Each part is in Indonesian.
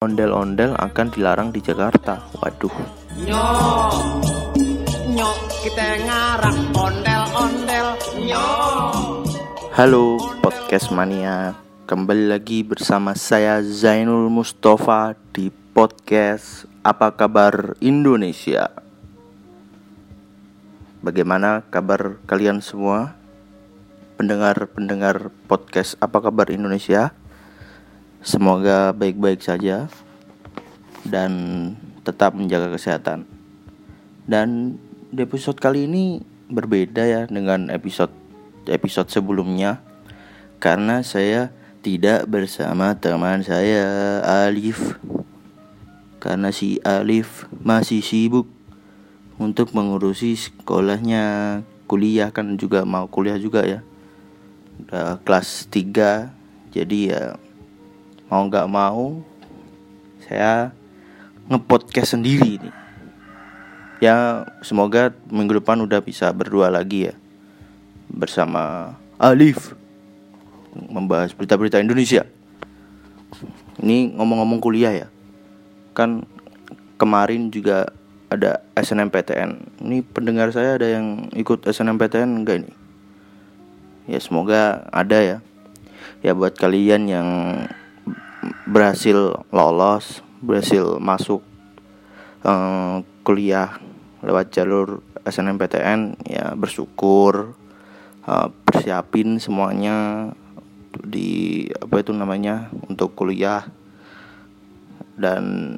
ondel-ondel akan dilarang di Jakarta. Waduh. Nyok, nyok kita ngarang ondel-ondel. Nyok. Halo podcast mania. Kembali lagi bersama saya Zainul Mustafa di podcast Apa Kabar Indonesia. Bagaimana kabar kalian semua? Pendengar-pendengar podcast Apa Kabar Indonesia? Semoga baik-baik saja dan tetap menjaga kesehatan. Dan di episode kali ini berbeda ya dengan episode episode sebelumnya. Karena saya tidak bersama teman saya Alif. Karena si Alif masih sibuk untuk mengurusi sekolahnya. Kuliah kan juga mau kuliah juga ya. Udah kelas 3 jadi ya mau nggak mau saya ngepodcast sendiri nih ya semoga minggu depan udah bisa berdua lagi ya bersama Alif membahas berita-berita Indonesia. Ini ngomong-ngomong kuliah ya. Kan kemarin juga ada SNMPTN ini pendengar saya ada yang ikut SNMPTN enggak ini? Ya semoga ada ya. Ya buat kalian yang berhasil lolos, berhasil masuk um, kuliah lewat jalur SNMPTN ya bersyukur uh, persiapin semuanya di apa itu namanya untuk kuliah. Dan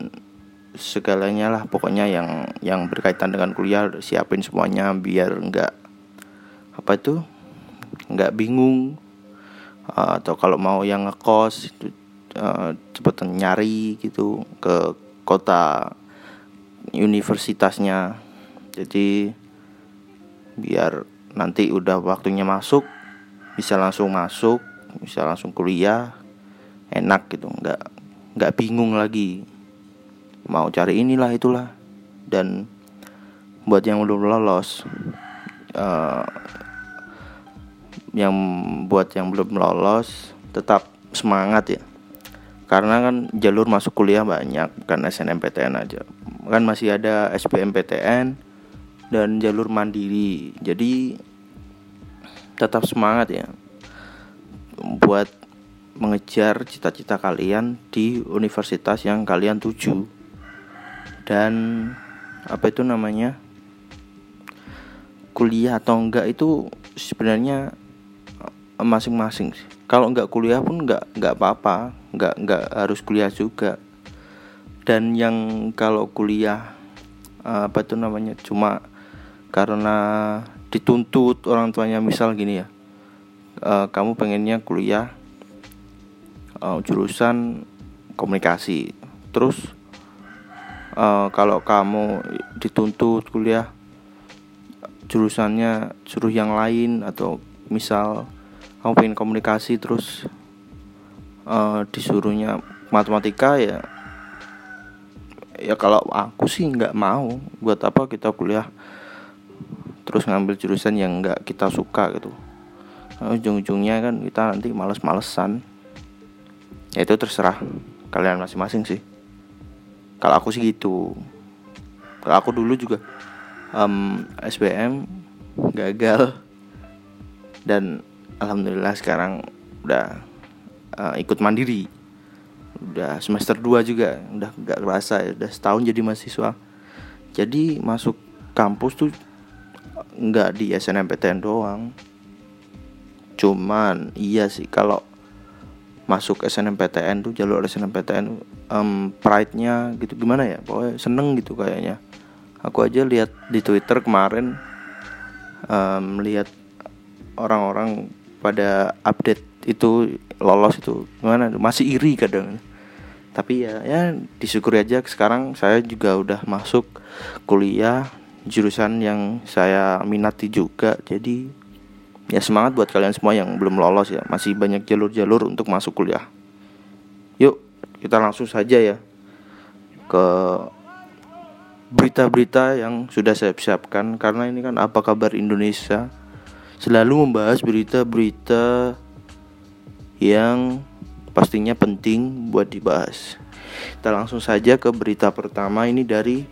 segalanya lah pokoknya yang yang berkaitan dengan kuliah siapin semuanya biar enggak apa itu nggak bingung uh, atau kalau mau yang ngekos cepetan nyari gitu ke kota universitasnya. Jadi biar nanti udah waktunya masuk bisa langsung masuk bisa langsung kuliah enak gitu nggak nggak bingung lagi. Mau cari inilah itulah. Dan buat yang belum lolos uh, yang buat yang belum lolos tetap semangat ya karena kan jalur masuk kuliah banyak kan SNMPTN aja. Kan masih ada SBMPTN dan jalur mandiri. Jadi tetap semangat ya buat mengejar cita-cita kalian di universitas yang kalian tuju. Dan apa itu namanya kuliah atau enggak itu sebenarnya masing-masing sih kalau nggak kuliah pun nggak nggak apa-apa. Nggak nggak harus kuliah juga. Dan yang kalau kuliah apa itu namanya cuma karena dituntut orang tuanya misal gini ya. Uh, kamu pengennya kuliah uh, jurusan komunikasi. Terus kalau kamu dituntut kuliah jurusannya suruh yang lain atau misal kamu pengen komunikasi terus uh, disuruhnya matematika ya ya kalau aku sih nggak mau. Buat apa kita kuliah terus ngambil jurusan yang nggak kita suka gitu. Nah, ujung-ujungnya kan kita nanti males-malesan. Ya itu terserah kalian masing-masing sih. Kalau aku sih gitu. Kalau aku dulu juga um, SBM gagal. Dan alhamdulillah sekarang udah uh, ikut mandiri. Udah semester 2 juga udah gak kerasa ya udah setahun jadi mahasiswa. Jadi masuk kampus tuh nggak di SNMPTN doang. Cuman iya sih kalau masuk SNMPTN tuh jalur SNMPTN um, pride-nya gitu gimana ya? Pokoknya seneng gitu kayaknya. Aku aja lihat di Twitter kemarin um, lihat orang-orang pada update itu lolos itu gimana? Masih iri kadang. Tapi ya ya disyukuri aja. Sekarang saya juga udah masuk kuliah jurusan yang saya minati juga. Jadi ya semangat buat kalian semua yang belum lolos ya. Masih banyak jalur-jalur untuk masuk kuliah. Yuk kita langsung saja ya ke berita-berita yang sudah saya siapkan. Karena ini kan apa kabar Indonesia selalu membahas berita-berita yang pastinya penting buat dibahas. Kita langsung saja ke berita pertama ini dari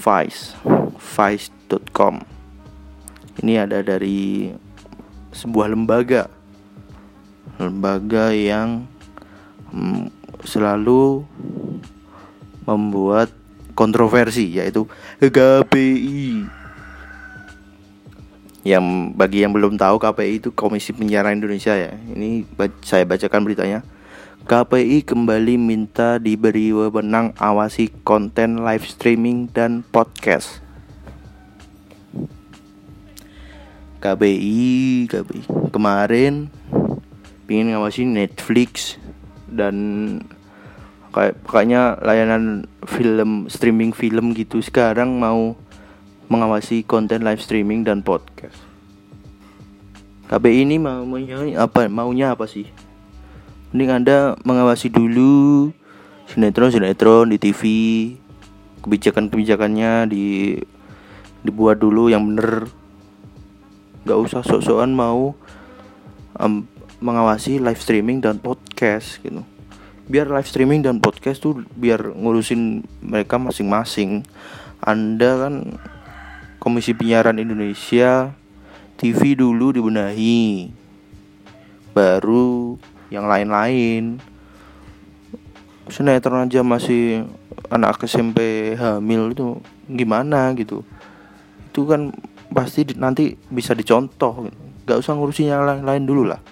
Vice, Vice.com. Ini ada dari sebuah lembaga, lembaga yang mm, selalu membuat kontroversi yaitu KPI. Yang bagi yang belum tahu KPI itu Komisi Penyiaran Indonesia ya. Ini saya bacakan beritanya. KPI kembali minta diberi wewenang awasi konten live streaming dan podcast. KPI, KPI kemarin pingin ngawasi Netflix dan kayak kayaknya layanan film streaming film gitu sekarang mau mengawasi konten live streaming dan podcast. KBI ini maunya apa? Maunya apa sih? Mending Anda mengawasi dulu sinetron-sinetron di TV, kebijakan-kebijakannya di dibuat dulu yang bener. Gak usah sok-sokan mau um, mengawasi live streaming dan podcast gitu biar live streaming dan podcast tuh biar ngurusin mereka masing-masing. Anda kan Komisi Penyiaran Indonesia TV dulu dibenahi. Baru yang lain-lain. Sinetron aja masih anak SMP hamil itu gimana gitu. Itu kan pasti nanti bisa dicontoh. Gak usah ngurusin yang lain-lain dulu lah.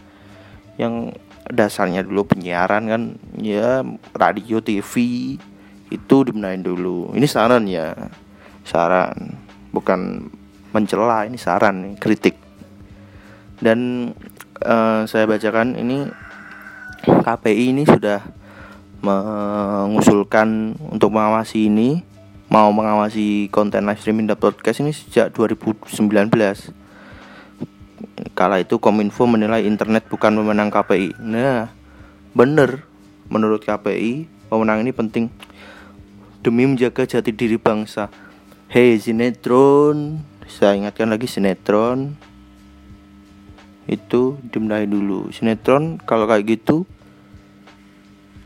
Yang dasarnya dulu penyiaran kan ya radio TV itu dibenahin dulu ini saran ya saran bukan mencela ini saran nih kritik dan uh, saya bacakan ini KPI ini sudah mengusulkan untuk mengawasi ini mau mengawasi konten live streaming dan podcast ini sejak 2019 Kala itu Kominfo menilai internet bukan pemenang KPI. Nah, bener. Menurut KPI, pemenang ini penting demi menjaga jati diri bangsa. Hei sinetron, saya ingatkan lagi sinetron. Itu dimulai dulu. Sinetron kalau kayak gitu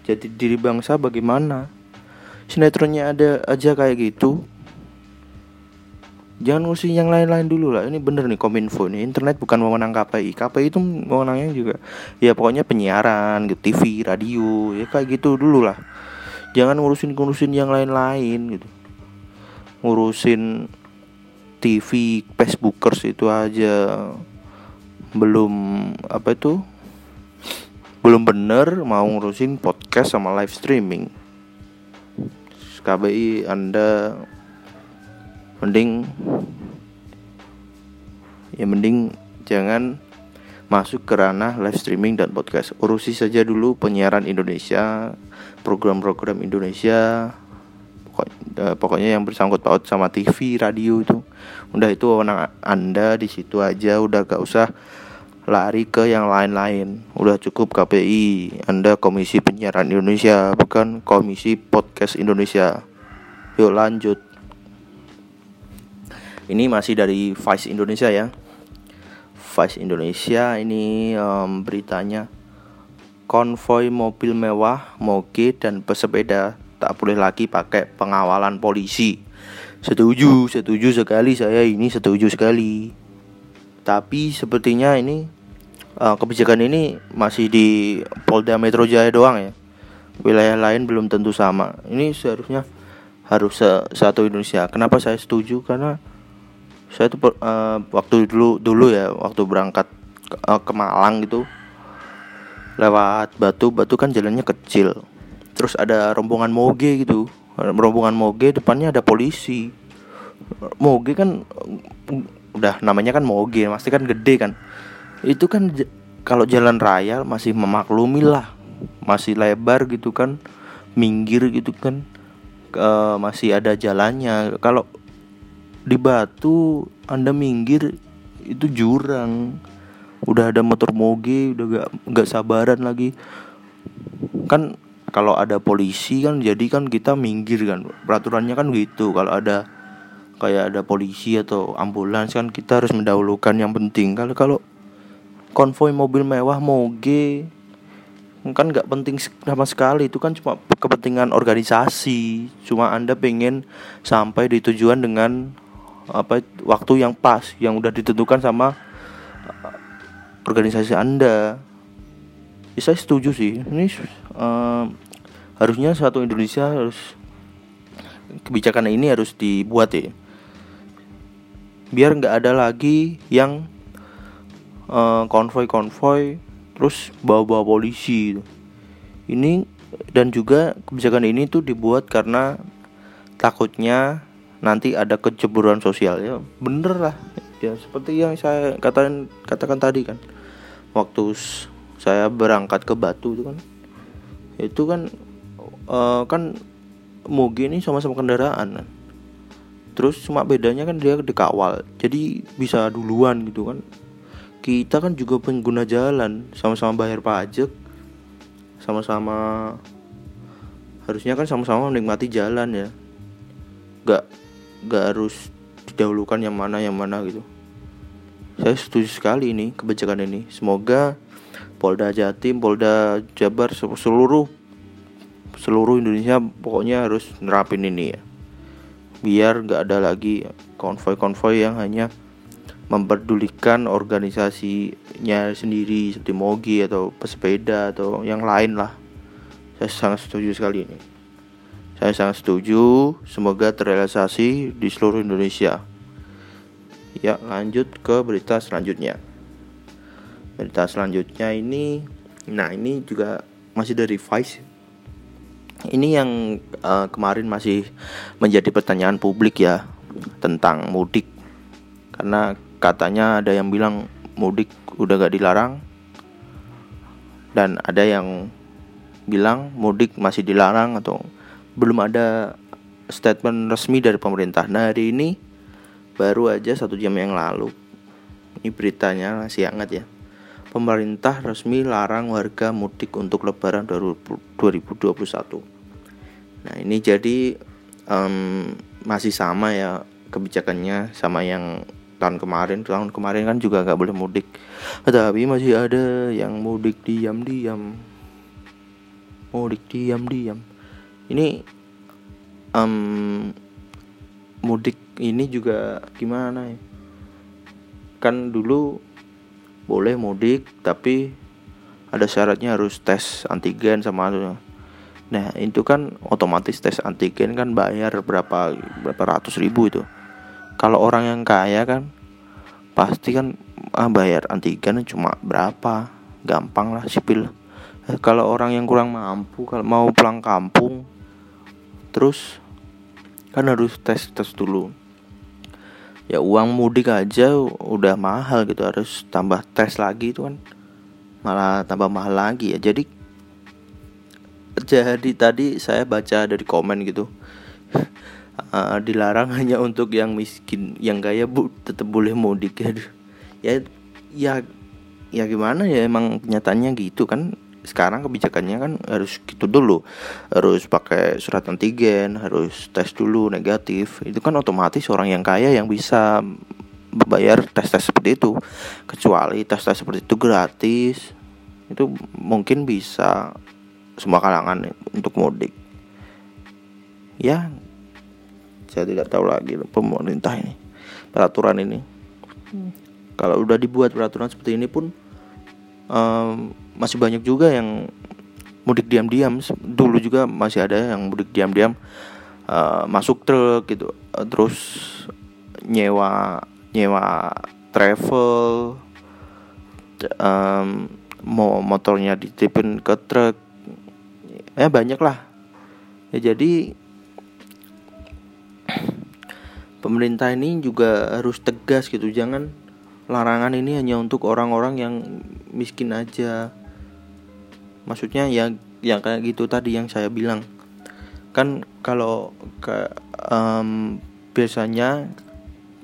jati diri bangsa bagaimana? Sinetronnya ada aja kayak gitu, jangan ngurusin yang lain-lain dulu lah. Ini bener nih kominfo nih. Internet bukan wewenang KPI KPI itu wewenangnya juga ya pokoknya penyiaran gitu TV radio ya kayak gitu dulu lah. Jangan ngurusin ngurusin yang lain-lain gitu ngurusin TV Facebookers itu aja. Belum apa itu? Belum bener mau ngurusin podcast sama live streaming. KBI Anda mending ya mending jangan masuk ke ranah live streaming dan podcast. Urusi saja dulu penyiaran Indonesia program-program Indonesia eh, pokoknya yang bersangkut paut sama TV radio itu. Udah itu wewenang anda di situ aja udah gak usah lari ke yang lain-lain. Udah cukup KPI anda Komisi Penyiaran Indonesia bukan Komisi Podcast Indonesia. Yuk lanjut. Ini masih dari Vice Indonesia ya. Vice Indonesia ini um, beritanya konvoi mobil mewah, moge dan pesepeda tak boleh lagi pakai pengawalan polisi. Setuju, setuju sekali saya ini setuju sekali. Tapi sepertinya ini uh, kebijakan ini masih di Polda Metro Jaya doang ya. Wilayah lain belum tentu sama. Ini seharusnya harus satu Indonesia. Kenapa saya setuju? Karena saya tuh uh, waktu dulu dulu ya waktu berangkat ke, uh, ke Malang gitu lewat Batu Batu kan jalannya kecil terus ada rombongan moge gitu. Rombongan moge depannya ada polisi. Moge kan udah namanya kan moge pasti kan gede kan. Itu kan kalau jalan raya masih memaklumi lah. Masih lebar gitu kan minggir gitu kan. Uh, masih ada jalannya. Kalau di Batu Anda minggir itu jurang. Udah ada motor moge udah gak gak sabaran lagi. Kan kalau ada polisi kan jadi kan kita minggir kan. Peraturannya kan gitu. Kalau ada kayak ada polisi atau ambulans kan kita harus mendahulukan yang penting. Kalau kalau konvoi mobil mewah moge kan nggak penting sama sekali. Itu kan cuma kepentingan organisasi. Cuma anda pengen sampai di tujuan dengan apa waktu yang pas yang udah ditentukan sama uh, organisasi anda ya, saya setuju sih. Ini uh, harusnya satu Indonesia harus kebijakan ini harus dibuat ya. Biar nggak ada lagi yang konvoy-konvoy terus bawa-bawa polisi. Ini dan juga kebijakan ini tuh dibuat karena takutnya nanti ada kecemburuan sosial. Ya bener lah. Ya seperti yang saya katakan katakan tadi kan. Waktu saya berangkat ke Batu itu kan. Itu kan uh, kan Mugi ini sama-sama kendaraan kan. Terus cuma bedanya kan dia dikawal jadi bisa duluan gitu kan. Kita kan juga pengguna jalan sama-sama bayar pajak sama-sama harusnya kan sama-sama menikmati jalan ya. Gak gak harus didahulukan yang mana yang mana gitu. Saya setuju sekali ini kebijakan ini. Semoga Polda Jatim Polda Jabar seluruh seluruh Indonesia pokoknya harus nerapin ini ya. Biar nggak ada lagi konvoy-konvoy yang hanya memperdulikan organisasinya sendiri seperti Mogi atau pesepeda atau yang lain lah. Saya sangat setuju sekali ini. Saya sangat setuju. Semoga terrealisasi di seluruh Indonesia. Ya lanjut ke berita selanjutnya berita selanjutnya ini nah ini juga masih dari Vice. Ini yang uh, kemarin masih menjadi pertanyaan publik ya tentang mudik. Karena katanya ada yang bilang mudik udah gak dilarang. Dan ada yang bilang mudik masih dilarang atau belum ada statement resmi dari pemerintah. Nah hari ini baru aja satu jam yang lalu. Ini beritanya masih hangat ya pemerintah resmi larang warga mudik untuk lebaran 2021. Nah, ini jadi um, masih sama ya kebijakannya sama yang tahun kemarin. Tahun kemarin kan juga nggak boleh mudik. Tapi masih ada yang mudik diam-diam. Mudik diam-diam. Ini um, mudik ini juga gimana ya? Kan dulu boleh mudik tapi ada syaratnya harus tes antigen sama nah itu kan otomatis tes antigen kan bayar berapa berapa ratus ribu itu. Kalau orang yang kaya kan pasti kan ah, bayar antigen cuma berapa? Gampang lah sipil. Eh, kalau orang yang kurang mampu kalau mau pulang kampung terus kan harus tes tes dulu ya uang mudik aja udah mahal gitu harus tambah tes lagi itu kan. Malah tambah mahal lagi ya. Jadi jadi tadi saya baca dari komen gitu. Uh, dilarang hanya untuk yang miskin yang kaya bu. Tetap boleh mudik. Ya ya ya ya gimana ya? Emang kenyataannya gitu kan sekarang kebijakannya kan harus gitu dulu. Harus pakai surat antigen harus tes dulu negatif. Itu kan otomatis orang yang kaya yang bisa bayar tes tes seperti itu. Kecuali tes tes seperti itu gratis itu mungkin bisa semua kalangan untuk mudik. Ya saya tidak tahu lagi pemerintah ini peraturan ini. Hmm. kalau udah dibuat peraturan seperti ini pun um, masih banyak juga yang mudik diam-diam. Dulu juga masih ada yang mudik diam-diam uh, masuk truk gitu. Uh, terus nyewa nyewa travel um, mau motornya ditipin ke truk. Ya banyak lah. Ya jadi pemerintah ini juga harus tegas gitu. Jangan larangan ini hanya untuk orang-orang yang miskin aja. Maksudnya ya yang kayak gitu tadi yang saya bilang. Kan kalau ke um, biasanya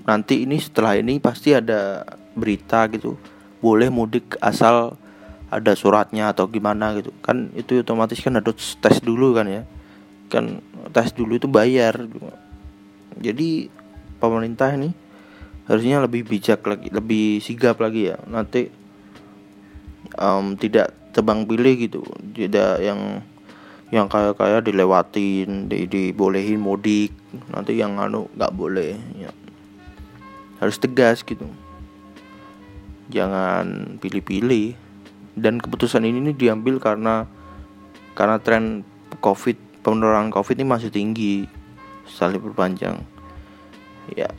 nanti ini setelah ini pasti ada berita gitu. Boleh mudik asal ada suratnya atau gimana gitu. Kan itu otomatis kan harus tes dulu kan ya. Kan tes dulu itu bayar. Jadi pemerintah ini harusnya lebih bijak lagi lebih sigap lagi ya. Nanti um, tidak tebang pilih gitu. Tidak yang yang kaya kaya dilewatin di, dibolehin mudik. Nanti yang anu nggak boleh ya. harus tegas gitu. Jangan pilih-pilih. Dan keputusan ini, ini diambil karena karena tren covid penularan covid ini masih tinggi setelah perpanjang. Ya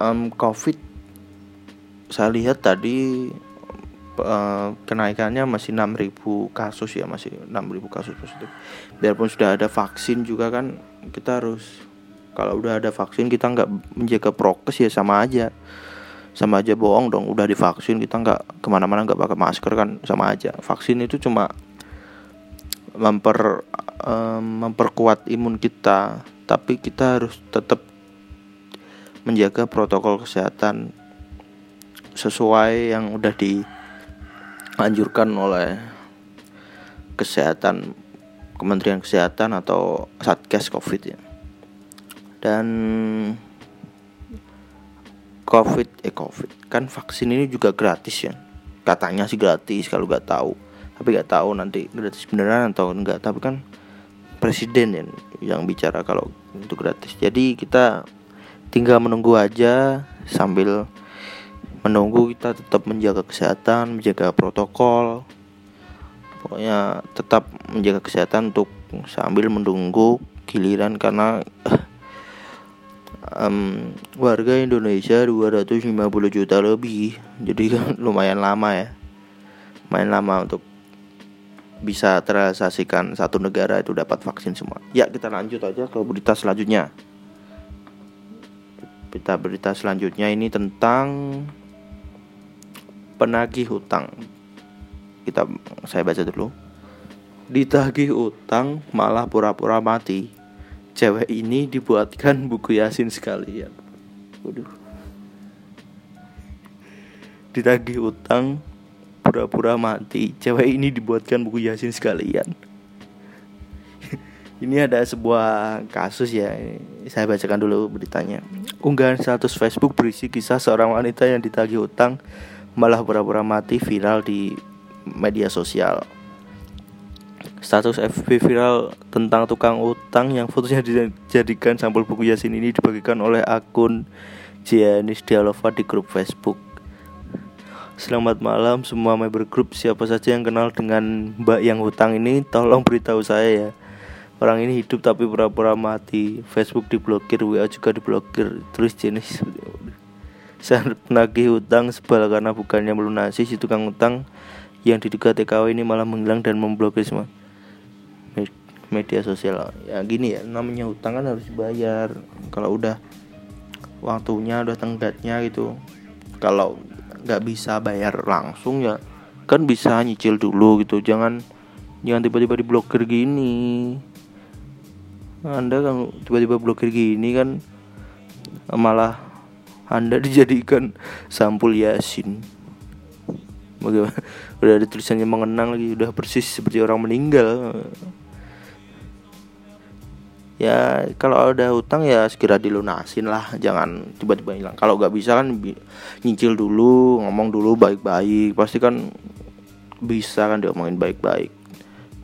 um, covid saya lihat tadi uh, kenaikannya masih 6000 kasus ya masih 6000 kasus positif. Biarpun sudah ada vaksin juga kan kita harus kalau udah ada vaksin kita nggak menjaga prokes ya sama aja. Sama aja bohong dong udah divaksin kita nggak ke mana-mana nggak pakai masker kan sama aja. Vaksin itu cuma memper um, memperkuat imun kita tapi kita harus tetap menjaga protokol kesehatan sesuai yang udah dianjurkan oleh kesehatan Kementerian Kesehatan atau Satgas Covid ya. Dan Covid eh Covid kan vaksin ini juga gratis ya. Katanya sih gratis kalau nggak tahu. Tapi nggak tahu nanti gratis beneran atau enggak. Tapi kan presiden ya yang bicara kalau itu gratis. Jadi kita tinggal menunggu aja sambil menunggu kita tetap menjaga kesehatan, menjaga protokol. Pokoknya tetap menjaga kesehatan untuk sambil menunggu giliran karena um, warga Indonesia 250 juta lebih. Jadi kan lumayan lama ya. Lumayan lama untuk bisa terrealisasikan satu negara itu dapat vaksin semua. Ya, kita lanjut aja ke berita selanjutnya. Berita berita selanjutnya ini tentang penagih hutang. Kita saya baca dulu. Ditagih utang malah pura-pura mati. Cewek ini dibuatkan buku Yasin sekalian. Waduh. Ditagih utang pura-pura mati. Cewek ini dibuatkan buku Yasin sekalian. Ini ada sebuah kasus ya. Saya bacakan dulu beritanya. Unggahan status Facebook berisi kisah seorang wanita yang ditagih utang malah pura-pura mati viral di media sosial. Status FB viral tentang tukang utang yang fotonya dijadikan sampul buku Yasin ini dibagikan oleh akun Jianis Dialova di grup Facebook. Selamat malam semua member grup Siapa saja yang kenal dengan mbak yang hutang ini Tolong beritahu saya ya Orang ini hidup tapi pura-pura mati. Facebook diblokir, WA juga diblokir. Terus jenis. Saat penagih utang sebal karena bukannya melunasi si tukang utang yang diduga TKW ini malah menghilang dan memblokir semua. Media sosial. Ya gini ya namanya utang kan harus dibayar. Kalau udah waktunya udah tenggatnya gitu. Kalau nggak bisa bayar langsung ya kan bisa nyicil dulu gitu. Jangan jangan tiba-tiba diblokir gini anda kan tiba-tiba blokir gini kan malah anda dijadikan sampul Yasin. Bagaimana? Udah ada tulisannya mengenang lagi, udah persis seperti orang meninggal. Ya kalau ada hutang ya segera dilunasin lah, jangan tiba-tiba hilang. Kalau nggak bisa kan nyicil dulu, ngomong dulu baik-baik, pasti kan bisa kan diomongin baik-baik.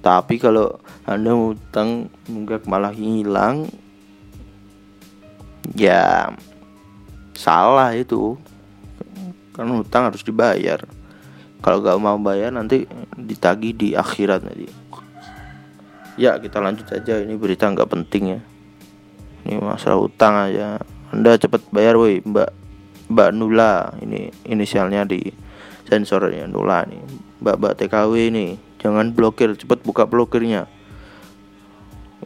Tapi kalau anda hutang nggak malah hilang, ya salah itu. Kan hutang harus dibayar. Kalau gak mau bayar nanti ditagi di akhirat nanti. Ya kita lanjut aja. Ini berita nggak penting ya. Ini masalah hutang aja. Anda cepat bayar woi mbak mbak Nula. Ini inisialnya di sensor ya Nula nih mbak mbak TKW ini jangan blokir cepat buka blokirnya.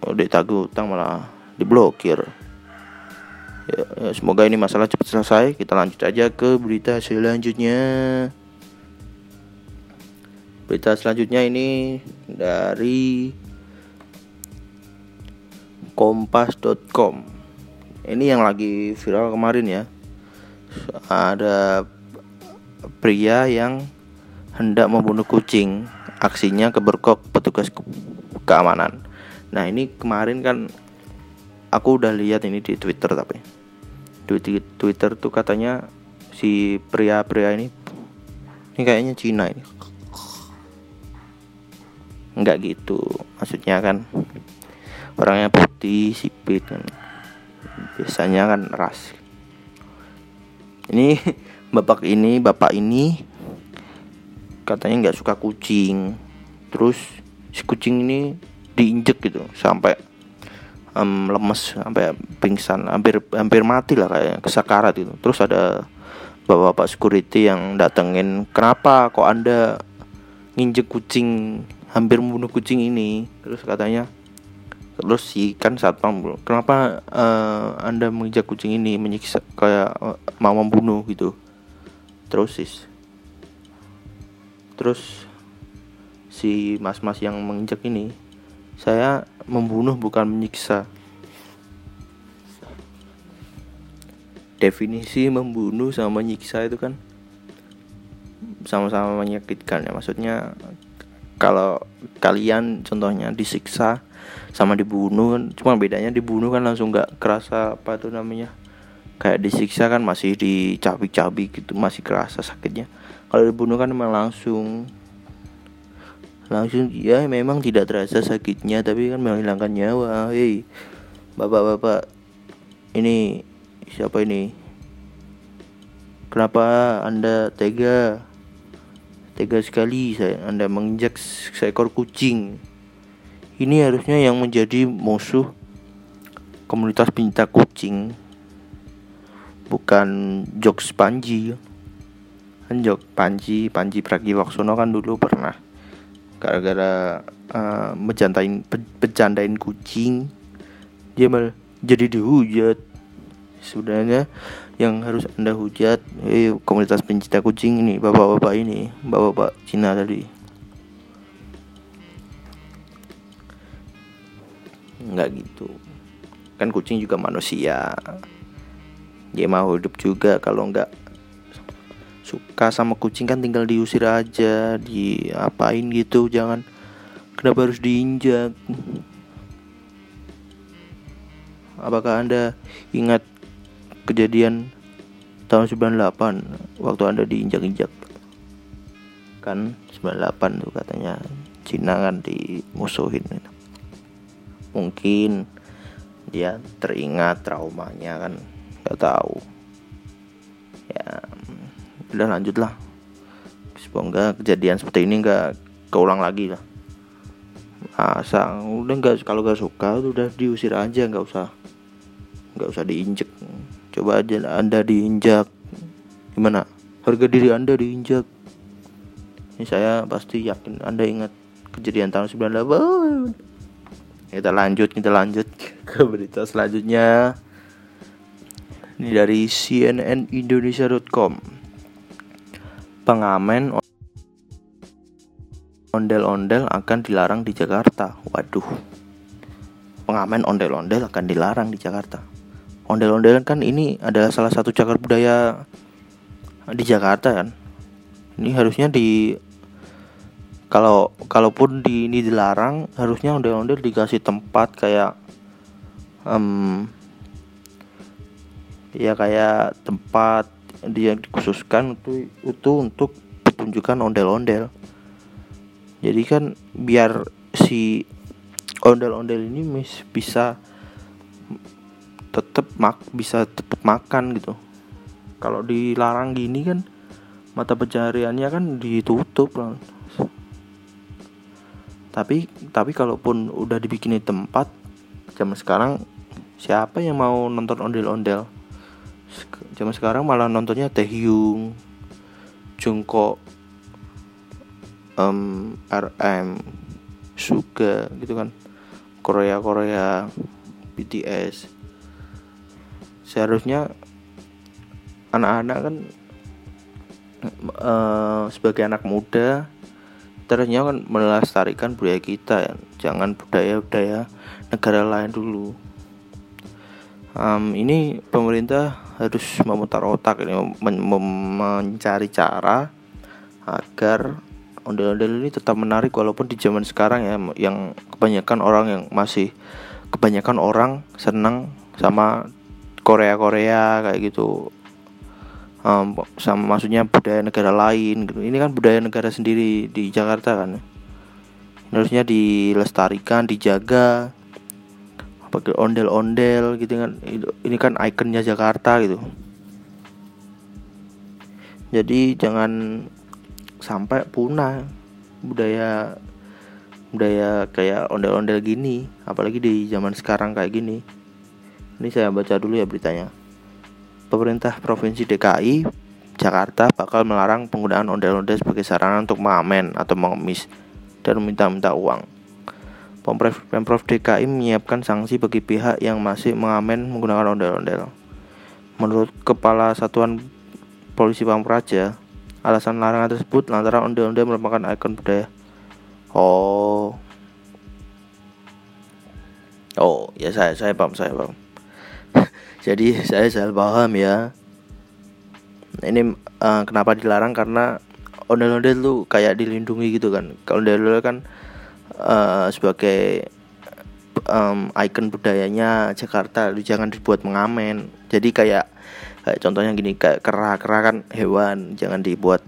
Oh, ditagih hutang malah diblokir. Ya, ya, semoga ini masalah cepat selesai. Kita lanjut aja ke berita selanjutnya. Berita selanjutnya ini dari kompas.com ini yang lagi viral kemarin ya. Ada pria yang hendak membunuh kucing aksinya keberkok petugas keamanan. Nah ini kemarin kan aku udah lihat ini di Twitter tapi di Twitter tuh katanya si pria-pria ini ini kayaknya Cina ini. Nggak gitu maksudnya kan orangnya putih sipit kan. Biasanya kan ras. Ini bapak ini bapak ini katanya nggak suka kucing. Terus si kucing ini diinjek gitu sampai um, lemes sampai pingsan hampir hampir mati lah kayak kesakarat itu terus ada bapak-bapak security yang datengin kenapa kok anda nginjek kucing hampir membunuh kucing ini? Terus katanya terus si kan satpam kenapa uh, anda menginjak kucing ini menyiksa kayak uh, mau membunuh gitu? Terus sis terus si mas-mas yang menginjak ini saya membunuh bukan menyiksa. Definisi membunuh sama menyiksa itu kan sama-sama menyakitkan ya. Maksudnya kalau kalian contohnya disiksa sama dibunuh cuma bedanya dibunuh kan langsung nggak kerasa apa tuh namanya. Kayak disiksa kan masih dicabik-cabik gitu masih kerasa sakitnya kalau dibunuh kan memang langsung. Langsung ya memang tidak terasa sakitnya tapi kan menghilangkan nyawa. Hei bapak-bapak ini siapa ini? Kenapa anda tega? Tega sekali saya anda menginjak seekor kucing. Ini harusnya yang menjadi musuh komunitas pencinta kucing bukan jokes Panji kan jok Panji Panji Pragiwaksono kan dulu pernah gara-gara uh, bercandain bercandain kucing. Dia malah jadi dihujat sebenarnya. Yang harus anda hujat eh, komunitas pencinta kucing ini bapak-bapak ini bapak-bapak Cina tadi. Nggak gitu. Kan kucing juga manusia. Dia mau hidup juga kalau nggak suka sama kucing kan tinggal diusir aja diapain gitu jangan. Kenapa harus diinjak? Apakah anda ingat kejadian tahun 98 waktu anda diinjak-injak? Kan 98 tuh katanya Cina kan dimusuhin. Mungkin dia teringat traumanya kan nggak tahu. Ya udah lanjut lah. Semoga kejadian seperti ini nggak keulang lagi lah. Masa udah nggak kalau nggak suka udah diusir aja nggak usah. Nggak usah diinjek. Coba aja anda diinjak. Gimana? Harga diri anda diinjak. Ini saya pasti yakin anda ingat kejadian tahun 98 kita lanjut kita lanjut ke berita selanjutnya. Ini dari cnnindonesia.com pengamen ondel-ondel akan dilarang di Jakarta. Waduh. Pengamen ondel-ondel akan dilarang di Jakarta. Ondel-ondel kan ini adalah salah satu cagar budaya di Jakarta kan? Ini harusnya di kalau kalaupun di ini dilarang harusnya ondel-ondel dikasih tempat kayak um, ya kayak tempat dia dikhususkan untuk itu untuk pertunjukan ondel-ondel. Jadi kan biar si ondel-ondel ini bisa tetap mak bisa tetap makan gitu. Kalau dilarang gini kan mata pencahariannya kan ditutup lah. Tapi tapi kalaupun udah dibikinin tempat zaman sekarang siapa yang mau nonton ondel-ondel zaman sekarang malah nontonnya Taehyung Jungkook um, RM Suga gitu kan. Korea Korea BTS seharusnya anak-anak kan uh, sebagai anak muda terusnya kan melestarikan budaya kita ya. Jangan budaya-budaya negara lain dulu. Um, ini pemerintah harus memutar otak ini men mencari cara agar ondel-ondel ini tetap menarik walaupun di zaman sekarang ya yang kebanyakan orang yang masih kebanyakan orang senang sama Korea Korea kayak gitu. Um, sama maksudnya budaya negara lain gitu. Ini kan budaya negara sendiri di Jakarta kan. Harusnya dilestarikan dijaga pakai ondel-ondel gitu kan. Ini kan ikonnya Jakarta gitu. Jadi jangan sampai punah budaya budaya kayak ondel-ondel gini apalagi di zaman sekarang kayak gini. Ini saya baca dulu ya beritanya. Pemerintah provinsi DKI Jakarta bakal melarang penggunaan ondel-ondel sebagai sarana untuk mengamen atau mengemis dan meminta-minta uang Pemprov, Pemprov DKI menyiapkan sanksi bagi pihak yang masih mengamen menggunakan ondel-ondel. Menurut Kepala Satuan Polisi Pampraja, alasan larangan tersebut lantaran ondel-ondel merupakan ikon budaya. Oh. Oh, ya saya saya paham, saya paham. Jadi saya salah paham ya. Ini uh, kenapa dilarang karena ondel-ondel tuh kayak dilindungi gitu kan. Kalau ondel-ondel kan uh, sebagai um, ikon budayanya Jakarta lu jangan dibuat mengamen. Jadi kayak kayak contohnya gini kayak kera kera kan hewan jangan dibuat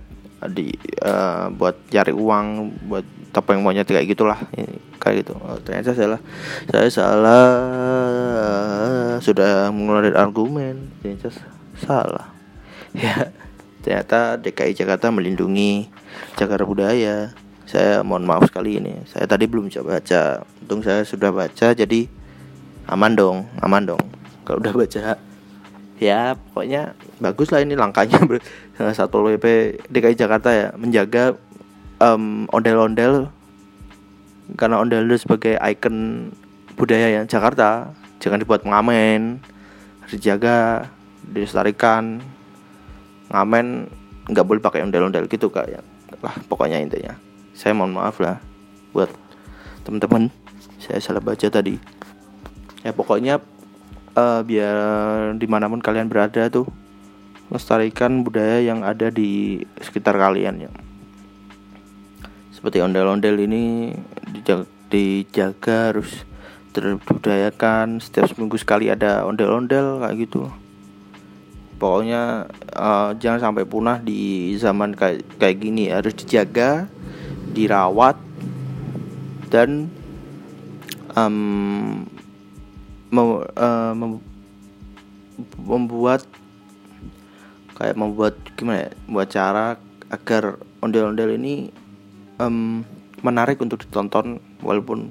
di uh, buat cari uang buat topeng monyet kayak gitulah. Kayak gitu. Oh, ternyata salah. Saya salah. Sudah mengeluarkan argumen. Ternyata salah. Ya ternyata DKI Jakarta melindungi Jakarta budaya saya mohon maaf sekali ini. Saya tadi belum coba baca. Untung saya sudah baca jadi aman dong aman dong. Kalau udah baca ya pokoknya bagus lah ini langkahnya satu WP DKI Jakarta ya menjaga um, ondel-ondel karena ondel-ondel sebagai ikon budaya yang Jakarta. Jangan dibuat mengamen harus dijaga dilestarikan. Ngamen nggak boleh pakai ondel-ondel gitu kayak lah pokoknya intinya saya mohon maaf lah buat teman-teman. Saya salah baca tadi. Ya pokoknya uh, biar di mana pun kalian berada tuh lestarikan budaya yang ada di sekitar kalian ya. Seperti ondel-ondel ini dijaga, dijaga harus terbudayakan. Setiap seminggu sekali ada ondel-ondel kayak gitu. Pokoknya uh, jangan sampai punah di zaman kayak kayak gini. Harus dijaga dirawat dan um, mem, uh, mem, membuat kayak membuat gimana ya membuat cara agar ondel-ondel ini um, menarik untuk ditonton walaupun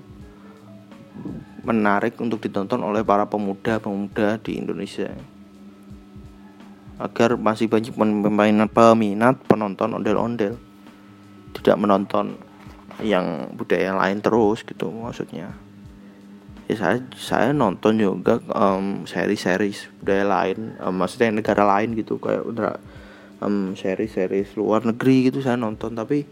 menarik untuk ditonton oleh para pemuda-pemuda di Indonesia. Agar masih banyak peminat peminat penonton ondel-ondel tidak menonton yang budaya lain terus gitu maksudnya. Ya saya saya nonton juga um, seri-seri budaya lain um, maksudnya negara lain gitu kayak udah um, seri-seri luar negeri gitu saya nonton. Tapi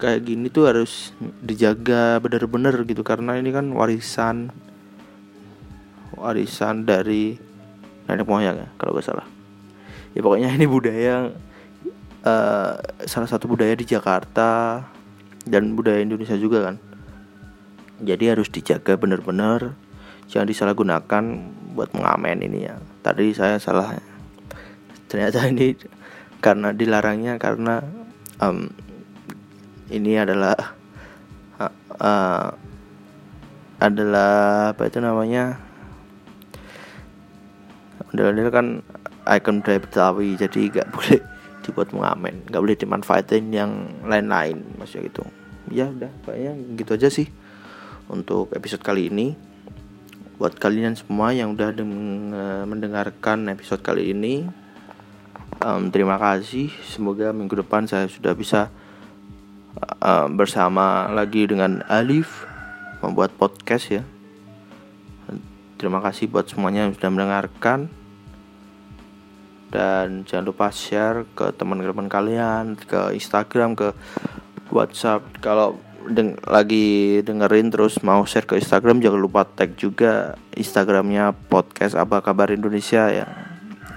kayak gini tuh harus dijaga bener-bener gitu karena ini kan warisan warisan dari nenek moyang ya kalau gak salah. Ya pokoknya ini budaya uh, salah satu budaya di Jakarta dan budaya Indonesia juga kan. Jadi harus dijaga benar-benar jangan disalahgunakan buat mengamen ini ya. Tadi saya salah ternyata ini karena dilarangnya karena um, ini adalah uh, uh, adalah apa itu namanya? Ondel-ondel kan ikon budaya Betawi jadi gak boleh dibuat mengamen. Nggak boleh dimanfaatin yang lain-lain maksudnya gitu. Ya udah kayaknya gitu aja sih untuk episode kali ini. Buat kalian semua yang udah mendengarkan episode kali ini um, terima kasih. Semoga minggu depan saya sudah bisa uh, bersama lagi dengan Alif membuat podcast ya. Terima kasih buat semuanya yang sudah mendengarkan dan jangan lupa share ke teman-teman kalian ke Instagram ke WhatsApp. Kalau deng lagi dengerin terus mau share ke Instagram jangan lupa tag juga Instagramnya podcast apa kabar Indonesia ya.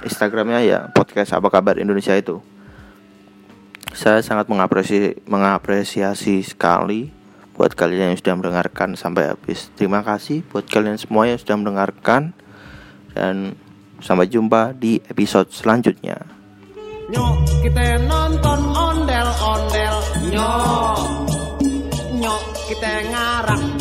Instagramnya ya podcast apa kabar Indonesia itu. Saya sangat mengapresiasi mengapresiasi sekali buat kalian yang sudah mendengarkan sampai habis. Terima kasih buat kalian semua yang sudah mendengarkan. Dan Sampai jumpa di episode selanjutnya. Nyok kita nonton ondel-ondel. Nyok. Nyok kita ngarak